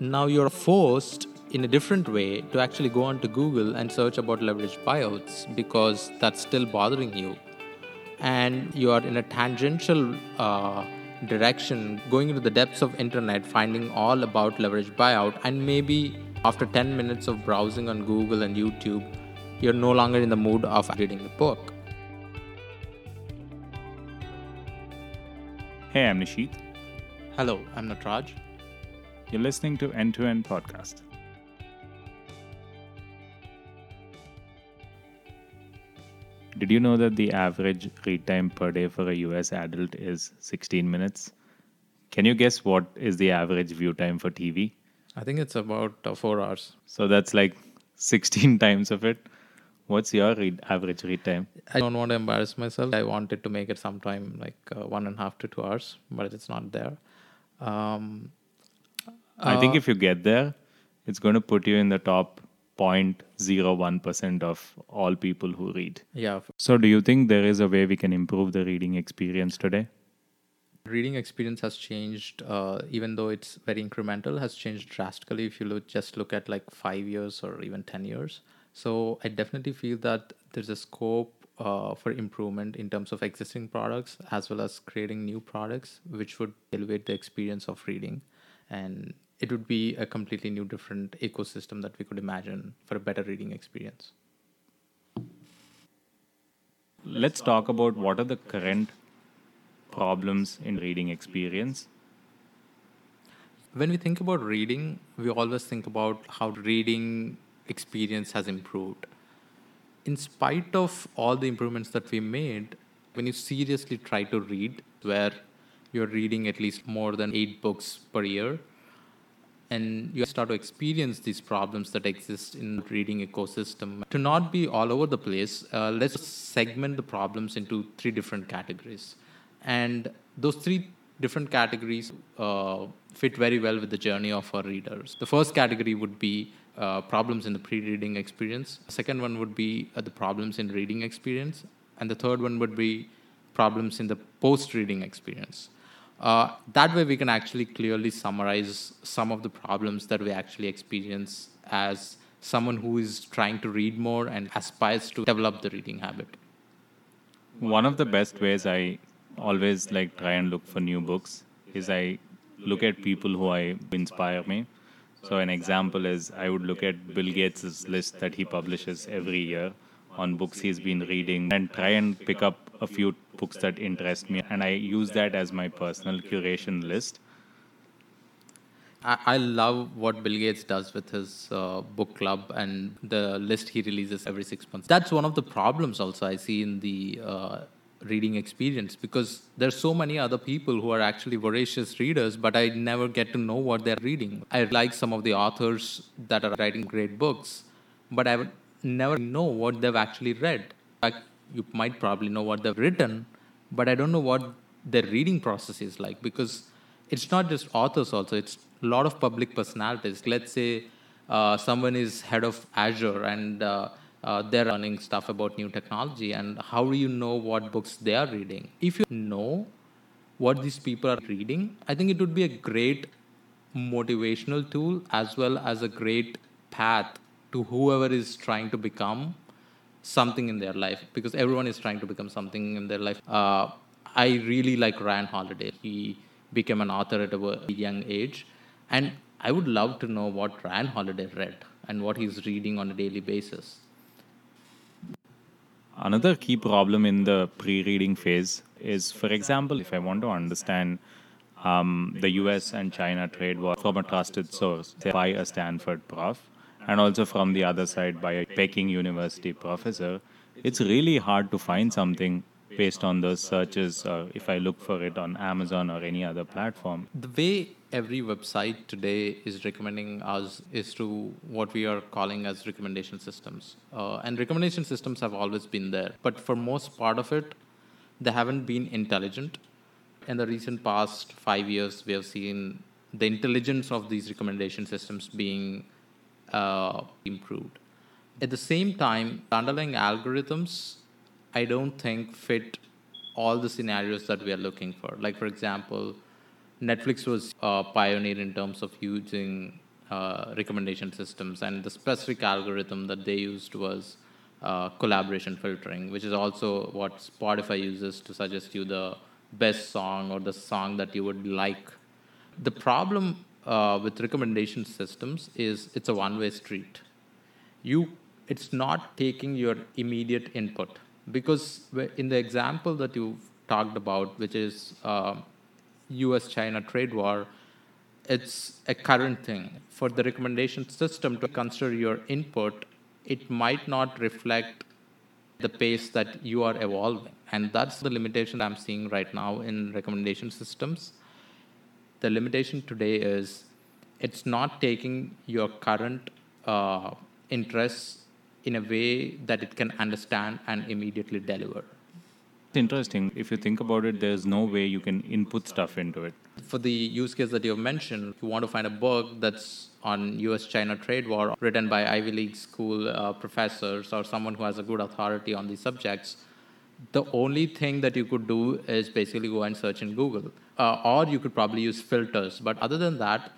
now you're forced in a different way to actually go onto Google and search about leveraged buyouts because that's still bothering you. And you are in a tangential uh, direction, going into the depths of internet, finding all about leveraged buyout, and maybe after 10 minutes of browsing on Google and YouTube, you're no longer in the mood of reading the book. Hey, I'm Nisheeth. Hello, I'm Nataraj. You're listening to End to End Podcast. Did you know that the average read time per day for a US adult is 16 minutes? Can you guess what is the average view time for TV? I think it's about uh, four hours. So that's like 16 times of it. What's your read, average read time? I don't want to embarrass myself. I wanted to make it sometime like uh, one and a half to two hours, but it's not there. Um, I think uh, if you get there, it's going to put you in the top 0.01% of all people who read. yeah, So, do you think there is a way we can improve the reading experience today? reading experience has changed uh, even though it's very incremental has changed drastically if you look just look at like five years or even 10 years so i definitely feel that there's a scope uh, for improvement in terms of existing products as well as creating new products which would elevate the experience of reading and it would be a completely new different ecosystem that we could imagine for a better reading experience Let's talk about what are the current problems in reading experience. when we think about reading, we always think about how reading experience has improved. In spite of all the improvements that we made, when you seriously try to read, where you're reading at least more than eight books per year, and you start to experience these problems that exist in reading ecosystem. To not be all over the place uh, let's segment the problems into three different categories. And those three different categories uh, fit very well with the journey of our readers. The first category would be uh, problems in the pre-reading experience. Second one would be uh, the problems in reading experience. And the third one would be problems in the post-reading experience uh, that way, we can actually clearly summarize some of the problems that we actually experience as someone who is trying to read more and aspires to develop the reading habit. One of the best ways I always like try and look for new books is I look at people who I inspire me. So an example is I would look at Bill Gates' list that he publishes every year on books he's been reading and try and pick up a few books that interest me and I use that as my personal curation list. I, I love what Bill Gates does with his uh, book club and the list he releases every six months. That's one of the problems also I see in the uh, reading experience because there's so many other people who are actually voracious readers, but I never get to know what they're reading. I like some of the authors that are writing great books, but I would never know what they've actually read. Fact, you might probably know what they've written, but I don't know what their reading process is like because it's not just authors also it's a lot of public personalities. Let's say uh, someone is head of azure and uh, uh, they're learning stuff about new technology and how do you know what books they are reading? If you know what these people are reading i think it would be a great motivational tool as well as a great path to whoever is trying to become something in their life because everyone is trying to become something in their life. Uh, I really like Ryan Holiday. He became an author at a young age, and I would love to know what Ryan Holiday read and what he's reading on a daily basis. Another key problem in the pre reading phase is, for example, if I want to understand um, the US and China trade war from a trusted source say by a Stanford prof, and also from the other side by a Peking University professor, it's really hard to find something based on those searches if I look for it on Amazon or any other platform. The way every website today is recommending us is through what we are calling as recommendation systems. Uh, and recommendation systems have always been there, but for most part of it, they haven't been intelligent. In the recent past five years, we have seen the intelligence of these recommendation systems being uh, improved. At the same time, the underlying algorithms, I don't think fit all the scenarios that we are looking for. Like, for example, Netflix was a pioneer in terms of using uh, recommendation systems, and the specific algorithm that they used was uh, collaboration filtering, which is also what Spotify uses to suggest you the best song or the song that you would like. The problem uh, with recommendation systems is it's a one-way street. You, it's not taking your immediate input because in the example that you talked about, which is uh, U.S.-China trade war, it's a current thing. For the recommendation system to consider your input, it might not reflect the pace that you are evolving. And that's the limitation I'm seeing right now in recommendation systems. The limitation today is it's not taking your current uh, interests in a way that it can understand and immediately deliver. It's interesting. If you think about it, there's no way you can input stuff into it. For the use case that you've mentioned, if you want to find a book that's on US China trade war written by Ivy League school uh, professors or someone who has a good authority on these subjects, the only thing that you could do is basically go and search in Google. Uh, or you could probably use filters. But other than that,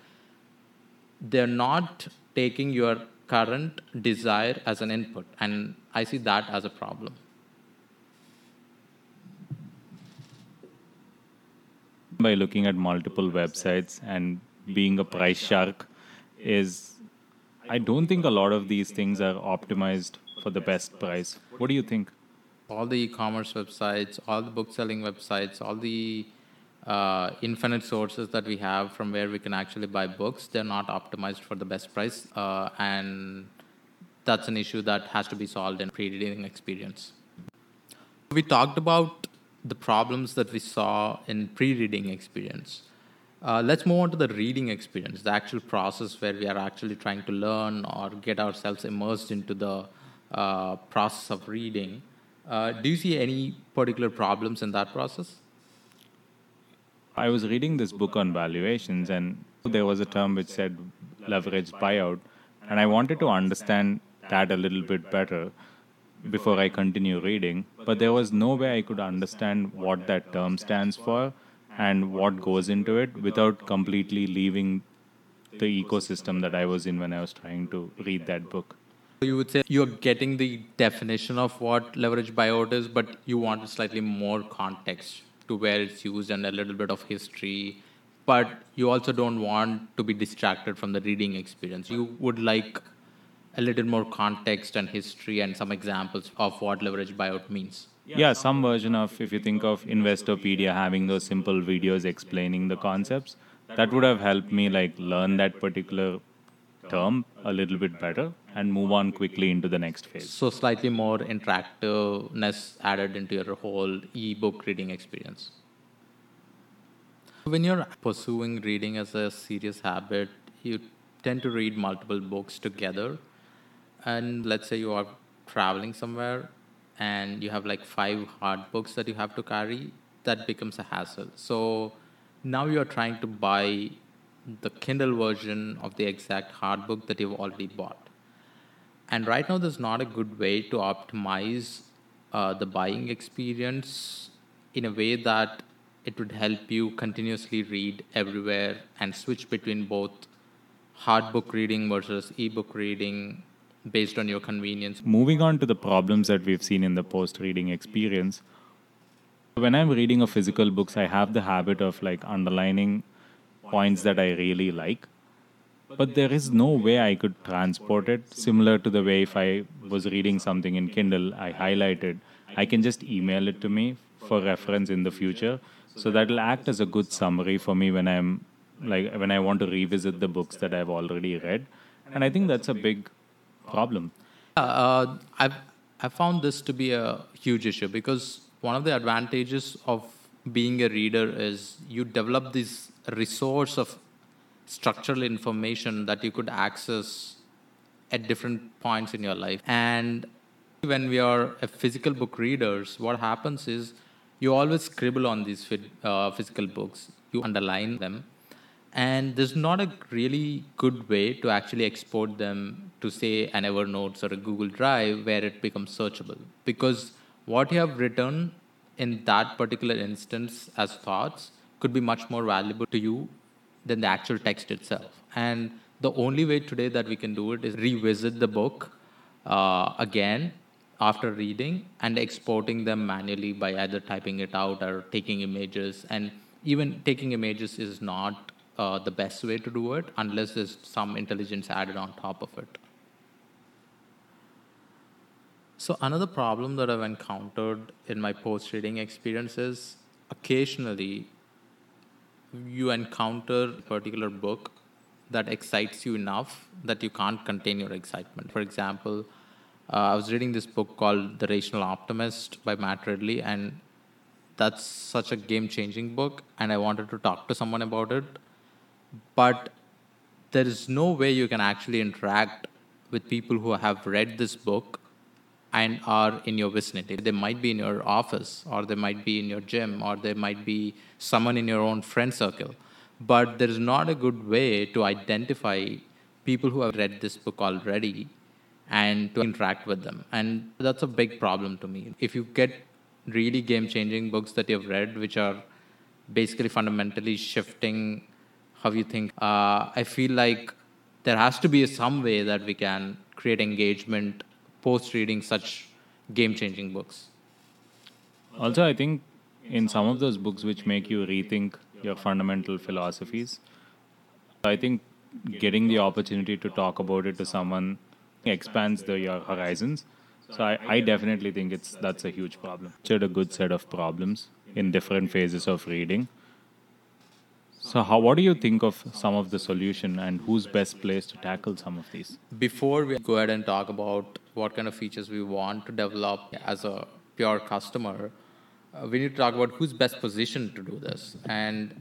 they're not taking your current desire as an input. And I see that as a problem. By looking at multiple websites and being a price shark, is I don't think a lot of these things are optimized for the best price. What do you think? All the e-commerce websites, all the book selling websites, all the uh, infinite sources that we have from where we can actually buy books, they're not optimized for the best price, uh, and that's an issue that has to be solved in pre-reading experience. We talked about the problems that we saw in pre-reading experience. Uh, let's move on to the reading experience, the actual process where we are actually trying to learn or get ourselves immersed into the uh, process of reading. Uh, do you see any particular problems in that process? I was reading this book on valuations, and there was a term which said leveraged buyout, and I wanted to understand that a little bit better before I continue reading. But there was no way I could understand what that term stands for and what goes into it without completely leaving the ecosystem that I was in when I was trying to read that book. You would say you're getting the definition of what leverage buyout is, but you want slightly more context to where it's used and a little bit of history. But you also don't want to be distracted from the reading experience. You would like a little more context and history and some examples of what leverage buyout means yeah some version of if you think of investopedia having those simple videos explaining the concepts that would have helped me like learn that particular term a little bit better and move on quickly into the next phase so slightly more interactiveness added into your whole e-book reading experience when you're pursuing reading as a serious habit you tend to read multiple books together and let's say you are traveling somewhere and you have like five hard books that you have to carry, that becomes a hassle. So now you're trying to buy the Kindle version of the exact hard book that you've already bought. And right now, there's not a good way to optimize uh, the buying experience in a way that it would help you continuously read everywhere and switch between both hard book reading versus ebook reading based on your convenience. Moving on to the problems that we've seen in the post reading experience. When I'm reading a physical books, I have the habit of like underlining points that I really like. But there is no way I could transport it similar to the way if I was reading something in Kindle, I highlighted. I can just email it to me for reference in the future. So that'll act as a good summary for me when I'm like when I want to revisit the books that I've already read. And I think that's a big problem? Uh, I've, I found this to be a huge issue because one of the advantages of being a reader is you develop this resource of structural information that you could access at different points in your life. And when we are a physical book readers, what happens is you always scribble on these uh, physical books, you underline them, and there's not a really good way to actually export them to say an evernote or a google drive where it becomes searchable. Because what you have written in that particular instance as thoughts could be much more valuable to you than the actual text itself and the only way today that we can do it is revisit the book uh, again after reading and exporting them manually by either typing it out or taking images. And even taking images is not uh, the best way to do it unless there's some intelligence added on top of it. So, another problem that I've encountered in my post reading experience is occasionally you encounter a particular book that excites you enough that you can't contain your excitement. For example, uh, I was reading this book called The Rational Optimist by Matt Ridley, and that's such a game changing book, and I wanted to talk to someone about it. But there is no way you can actually interact with people who have read this book and are in your vicinity. They might be in your office, or they might be in your gym, or they might be someone in your own friend circle. But there is not a good way to identify people who have read this book already and to interact with them. And that's a big problem to me. If you get really game changing books that you've read, which are basically fundamentally shifting how you think, uh, I feel like there has to be some way that we can create engagement post reading such game changing books. Also, I think in some of those books which make you rethink your fundamental philosophies, I think getting the opportunity to talk about it to someone expands the, your horizons. So I, I definitely think it's that's a huge problem. It's a good set of problems in different phases of reading. So how what do you think of some of the solution and who's best placed to tackle some of these? Before we go ahead and talk about what kind of features we want to develop as a pure customer, uh, we need to talk about who's best positioned to do this. And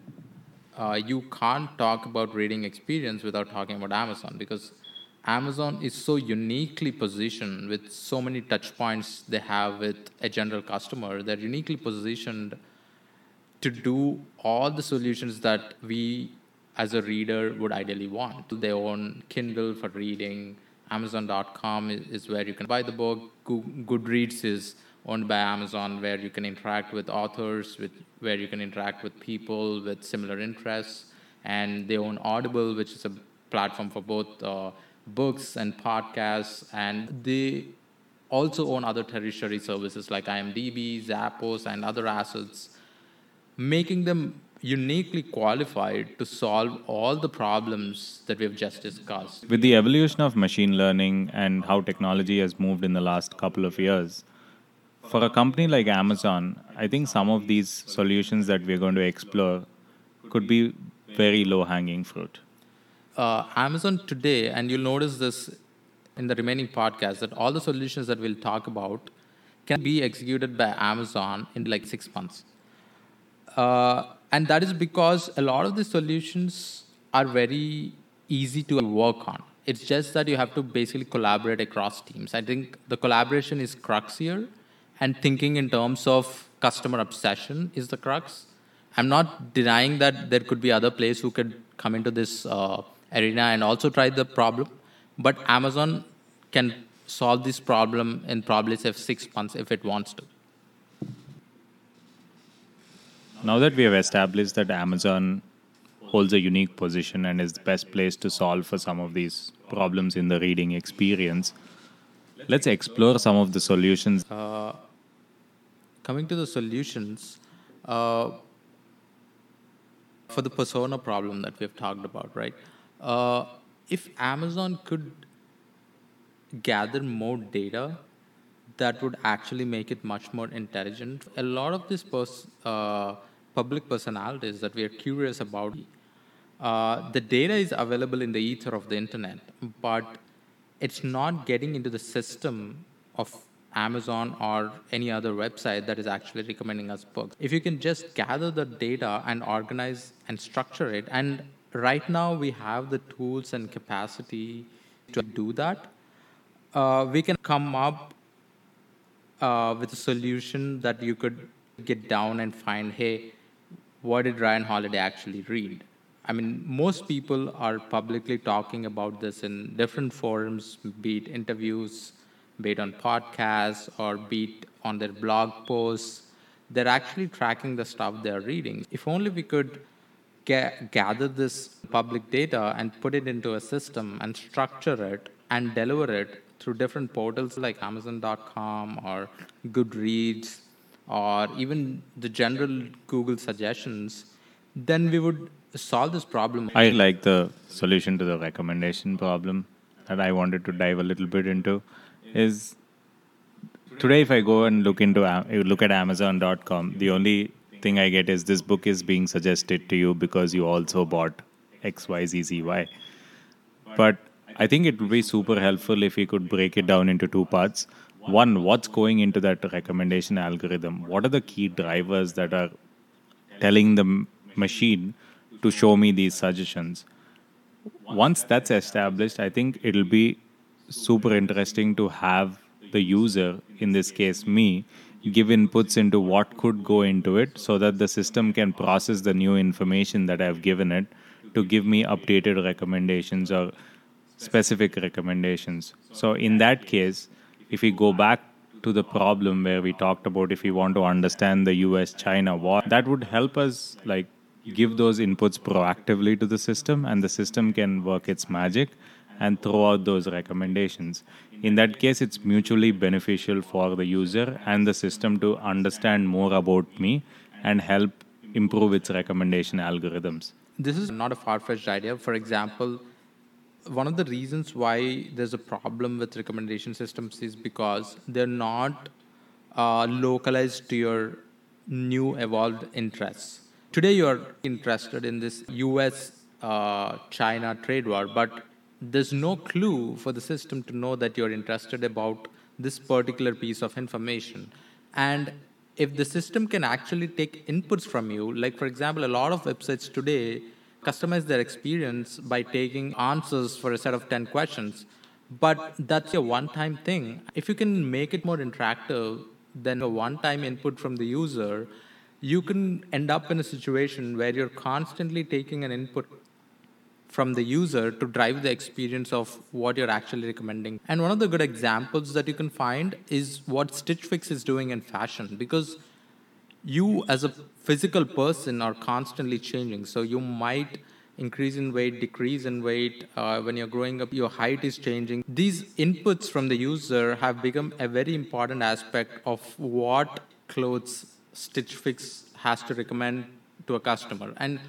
uh, you can't talk about reading experience without talking about Amazon because Amazon is so uniquely positioned with so many touch points they have with a general customer. They're uniquely positioned to do all the solutions that we as a reader would ideally want. They own Kindle for reading, Amazon.com is, where you can buy the book, Goodreads is owned by Amazon, where you can interact with authors, with where you can interact with people with similar interests, and they own Audible, which is a platform for both uh, books and podcasts, and they also own other tertiary services like IMDb, Zappos, and other assets, making them uniquely qualified to solve all the problems that we've just discussed. With the evolution of machine learning and how technology has moved in the last couple of years, for a company like Amazon, I think some of these solutions that we're going to explore could be very low hanging fruit uh, Amazon today, and you'll notice this in the remaining podcast, that all the solutions that we'll talk about can be executed by Amazon in like six months. Uh, and that is because a lot of the solutions are very easy to work on. It's just that you have to basically collaborate across teams. I think the collaboration is crux here, and thinking in terms of customer obsession is the crux. I'm not denying that there could be other players who could come into this uh, arena and also try the problem. But Amazon can solve this problem in probably say six months if it wants to. Now that we have established that Amazon holds a unique position and is the best place to solve for some of these problems in the reading experience, let's explore some of the solutions. Uh, coming to the solutions, uh, for the persona problem that we've talked about, right? Uh, if Amazon could gather more data, that would actually make it much more intelligent. A lot of these pers- uh, public personalities that we are curious about, uh, the data is available in the ether of the internet, but it's not getting into the system of Amazon or any other website that is actually recommending us books. If you can just gather the data and organize and structure it, and right now we have the tools and capacity to do that. Uh, we can come up uh, with a solution that you could get down and find, hey, what did Ryan Holiday actually read? I mean, most people are publicly talking about this in different forums, be it interviews, be it on podcasts, or be it on their blog posts. They're actually tracking the stuff they're reading. If only we could ga- gather this public data and put it into a system and structure it and deliver it through different portals like Amazon.com or Goodreads or even the general Google suggestions, then we would solve this problem. I like the solution to the recommendation problem that I wanted to dive a little bit into. Is today if I go and look into look at Amazon.com, the only thing I get is this book is being suggested to you because you also bought X Y Z Z Y. But I think it would be super helpful if we could break it down into two parts. One, what's going into that recommendation algorithm? What are the key drivers that are telling the machine to show me these suggestions? Once that's established, I think it'll be super interesting to have the user, in this case me, give inputs into what could go into it so that the system can process the new information that I've given it to give me updated recommendations or specific recommendations. So, in that case, if we go back to the problem where we talked about if we want to understand the US China war, that would help us like give those inputs proactively to the system and the system can work its magic and throw out those recommendations. In that case, it's mutually beneficial for the user and the system to understand more about me and help improve its recommendation algorithms. This is not a far fetched idea. For example, one of the reasons why there's a problem with recommendation systems is because they're not uh, localized to your new evolved interests. Today, you're interested in this US uh, China trade war, but there's no clue for the system to know that you're interested about this particular piece of information. And if the system can actually take inputs from you, like for example, a lot of websites today customize their experience by taking answers for a set of 10 questions. But that's a one time thing. If you can make it more interactive than a one time input from the user, you can end up in a situation where you're constantly taking an input from the user to drive the experience of what you're actually recommending. And one of the good examples that you can find is what Stitch Fix is doing in fashion because you as a physical person are constantly changing. So you might increase in weight, decrease in weight. Uh, when you're growing up, your height is changing. These inputs from the user have become a very important aspect of what clothes Stitch Fix has to recommend to a customer. And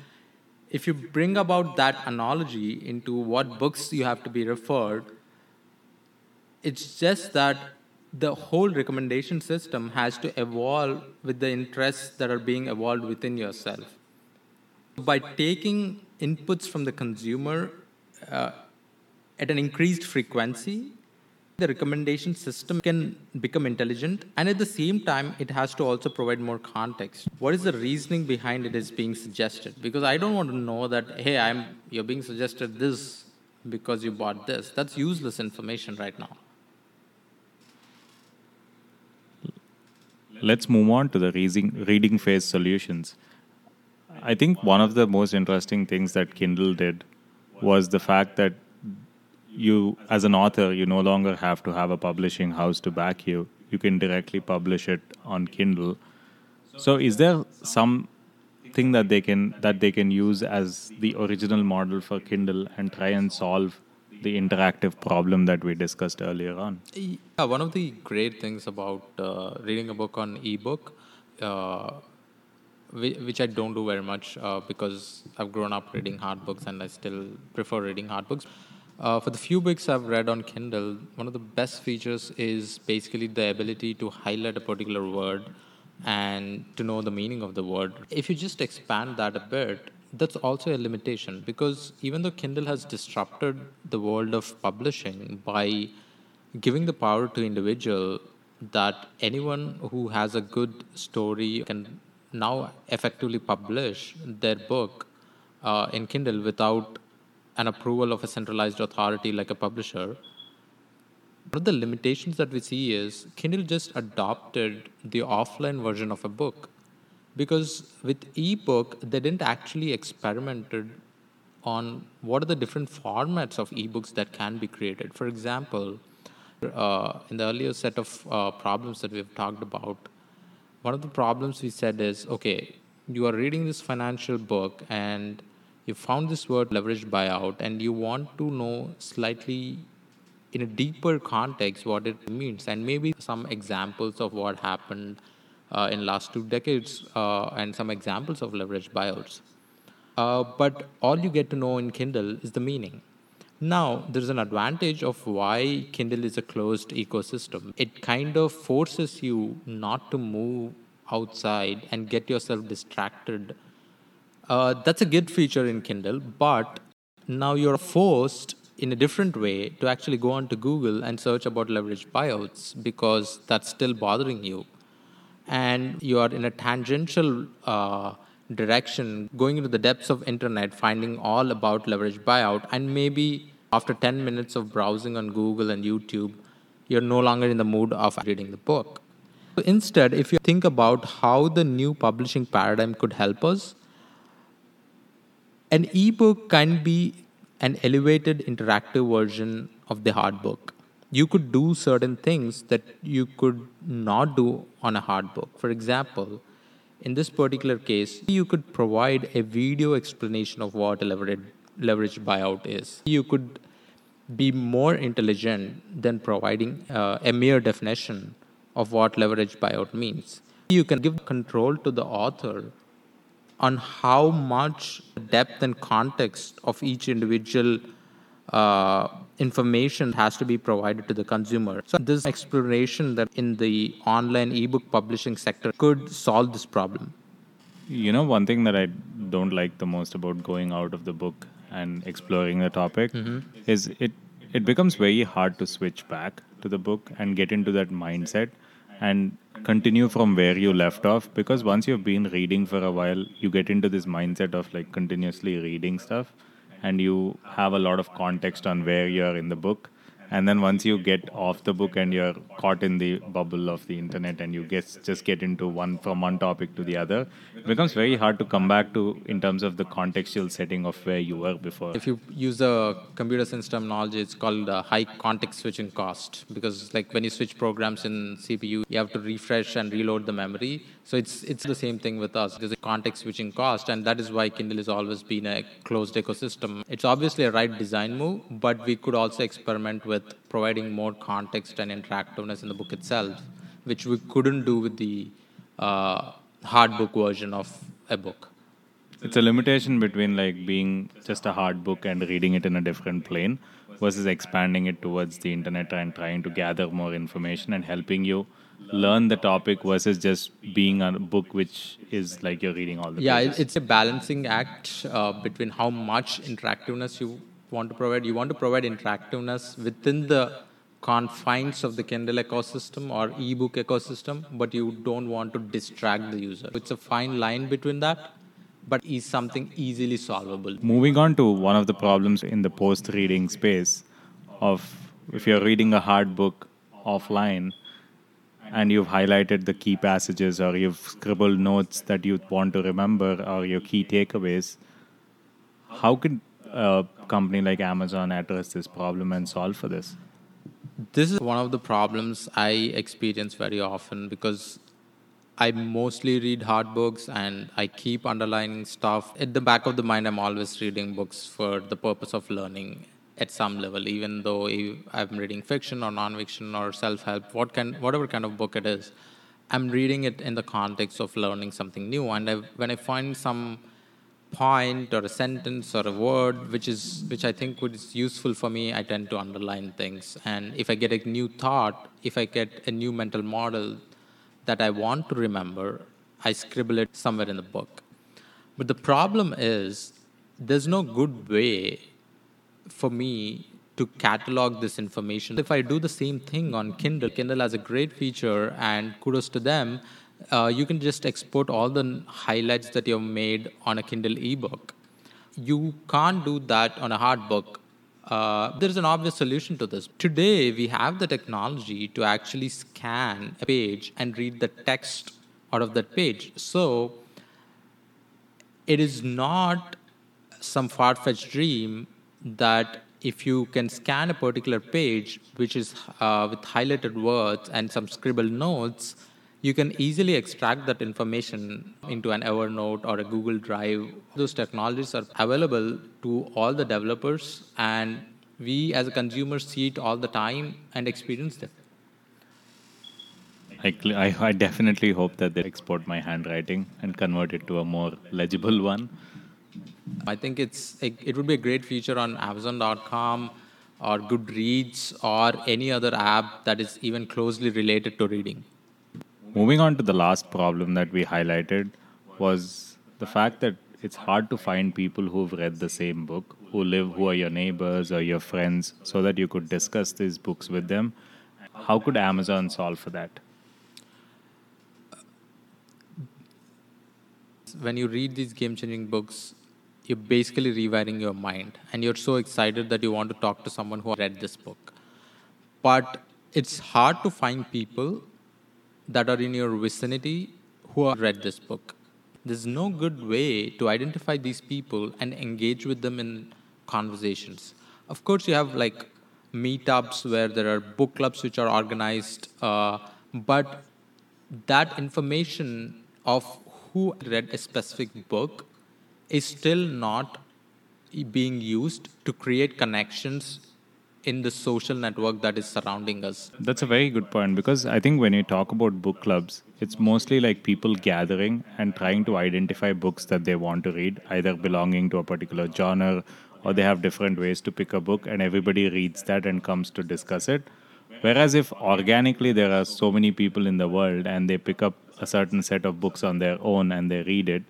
if you bring about that analogy into what books you have to be referred, it's just that the whole recommendation system has to evolve with the interests that are being evolved within yourself. By taking inputs from the consumer uh, at an increased frequency, the recommendation system can become intelligent and at the same time it has to also provide more context. What is the reasoning behind it is being suggested? Because i don't want to know that hey i'm you're being suggested this because you bought this. That's useless information right now let's move on to the reading, reading phase solutions. I think one of the most interesting things that Kindle did was the fact that you, as an author, you no longer have to have a publishing house to back you. You can directly publish it on Kindle. So, is there something that they can that they can use as the original model for Kindle and try and solve the interactive problem that we discussed earlier on. Yeah, one of the great things about uh, reading a book on ebook, uh, which I don't do very much uh, because I've grown up reading hard books and I still prefer reading hard books. Uh, for the few books I've read on Kindle, one of the best features is basically the ability to highlight a particular word and to know the meaning of the word. If you just expand that a bit, that's also a limitation because even though Kindle has disrupted the world of publishing by giving the power to individual that anyone who has a good story can now effectively publish their book uh, in Kindle without an approval of a centralized authority like a publisher. One of the limitations that we see is Kindle just adopted the offline version of a book because with ebook they didn't actually experimented on what are the different formats of ebooks that can be created. For example uh, in the earlier set of uh, problems that we've talked about one of the problems we said is okay you are reading this financial book and you found this word leveraged buyout and you want to know slightly in a deeper context what it means. And maybe some examples of what happened uh, in last two decades uh, and some examples of leveraged buyouts. Uh, but all you get to know in kindle is the meaning. Now there's an advantage of why kindle is a closed ecosystem. It kind of forces you not to move outside and get yourself distracted. Uh, that's a good feature in kindle but now you're forced in a different way to actually go onto Google and search about leveraged buyouts because that's still bothering you. And you are in a tangential uh, direction, going into the depths of internet, finding all about leverage buyout, and maybe after 10 minutes of browsing on Google and YouTube, you're no longer in the mood of reading the book. Instead, if you think about how the new publishing paradigm could help us, an ebook can be an elevated interactive version of the hard book. You could do certain things that you could not do on a hard book. For example, in this particular case, you could provide a video explanation of what a leveraged, leveraged buyout is. You could be more intelligent than providing uh, a mere definition of what leveraged buyout means. You can give control to the author on how much depth and context of each individual uh, information has to be provided to the consumer. So, this exploration that in the online ebook publishing sector could solve this problem. You know, one thing that I don't like the most about going out of the book and exploring the topic mm-hmm. is it it becomes very hard to switch back to the book and get into that mindset and continue from where you left off because once you've been reading for a while you get into this mindset of like continuously reading stuff and you have a lot of context on where you're in the book. And then once you get off the book and you're caught in the bubble of the internet and you just get into one from one topic to the other it becomes very hard to come back to in terms of the contextual setting of where you were before. If you use a computer science terminology it's called high context switching cost. Because like when you switch programs in cpu you have to refresh and reload the memory so it's it's the same thing with us there's a context switching cost and that is why kindle has always been a closed ecosystem it's obviously a right design move but we could also experiment with providing more context and interactiveness in the book itself, which we couldn't do with the uh, hard book version of a book. It's a limitation between like being just a hard book and reading it in a different plane versus expanding it towards the internet and trying to gather more information and helping you learn the topic versus just being a book which is like you're reading all the yeah pages. it's a balancing act uh, between how much interactiveness you want to provide. You want to provide interactiveness within the confines of the Kindle ecosystem or ebook ecosystem, but you don't want to distract the user. It's a fine line between that, but is something easily solvable. Moving on to one of the problems in the post reading space of if you're reading a hard book offline and you've highlighted the key passages or you've scribbled notes that you want to remember or your key takeaways, how could a company like Amazon address this problem and solve for this? This is one of the problems I experience very often because I mostly read hard books and I keep underlining stuff. At the back of the mind, I'm always reading books for the purpose of learning at some level, even though I'm reading fiction or nonfiction or self-help, what kind, whatever kind of book it is, I'm reading it in the context of learning something new. And I, when I find some point or a sentence or a word which is which I think is useful for me, I tend to underline things. And if I get a new thought, if I get a new mental model that I want to remember, I scribble it somewhere in the book. But the problem is there's no good way for me to catalog this information. If I do the same thing on Kindle, Kindle has a great feature and kudos to them uh, you can just export all the highlights that you've made on a Kindle ebook. You can't do that on a hard book. Uh, there's an obvious solution to this. Today, we have the technology to actually scan a page and read the text out of that page. So, it is not some far fetched dream that if you can scan a particular page, which is uh, with highlighted words and some scribbled notes, you can easily extract that information into an Evernote or a Google Drive. Those technologies are available to all the developers, and we as a consumer see it all the time and experience them. I, I, I definitely hope that they export my handwriting and convert it to a more legible one. I think it's it, it would be a great feature on Amazon.com or Goodreads or any other app that is even closely related to reading. Moving on to the last problem that we highlighted was the fact that it's hard to find people who've read the same book, who live, who are your neighbors or your friends, so that you could discuss these books with them. How could Amazon solve for that? When you read these game changing books, you're basically rewiring your mind and you're so excited that you want to talk to someone who read this book. But it's hard to find people that are in your vicinity who have read this book. There's no good way to identify these people and engage with them in conversations. Of course, you have like meetups where there are book clubs which are organized, uh, but that information of who read a specific book is still not being used to create connections in the social network that is surrounding us. That's a very good point because I think when you talk about book clubs, it's mostly like people gathering and trying to identify books that they want to read, either belonging to a particular genre or they have different ways to pick a book and everybody reads that and comes to discuss it. Whereas if organically there are so many people in the world and they pick up a certain set of books on their own and they read it,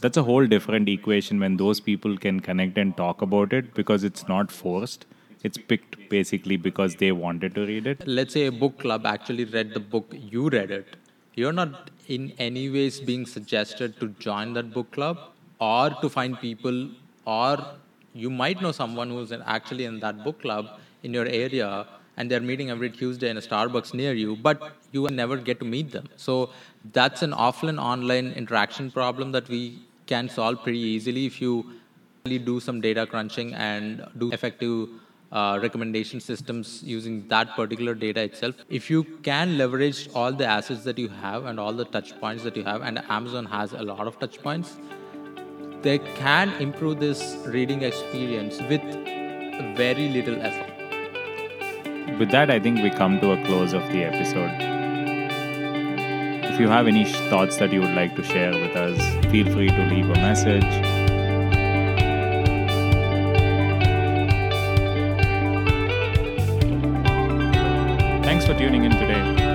that's a whole different equation when those people can connect and talk about it because it's not forced. It's picked basically because they wanted to read it. Let's say a book club actually read the book you read it. You're not in any ways being suggested to join that book club or to find people or you might know someone who's actually in that book club in your area and they're meeting every Tuesday in a Starbucks near you, but you never get to meet them. So that's an offline online interaction problem that we can solve pretty easily if you really do some data crunching and do effective uh, recommendation systems using that particular data itself. If you can leverage all the assets that you have and all the touch points that you have, and Amazon has a lot of touch points, they can improve this reading experience with very little effort. With that, I think we come to a close of the episode. If you have any thoughts that you would like to share with us, feel free to leave a message. Thanks for tuning in today.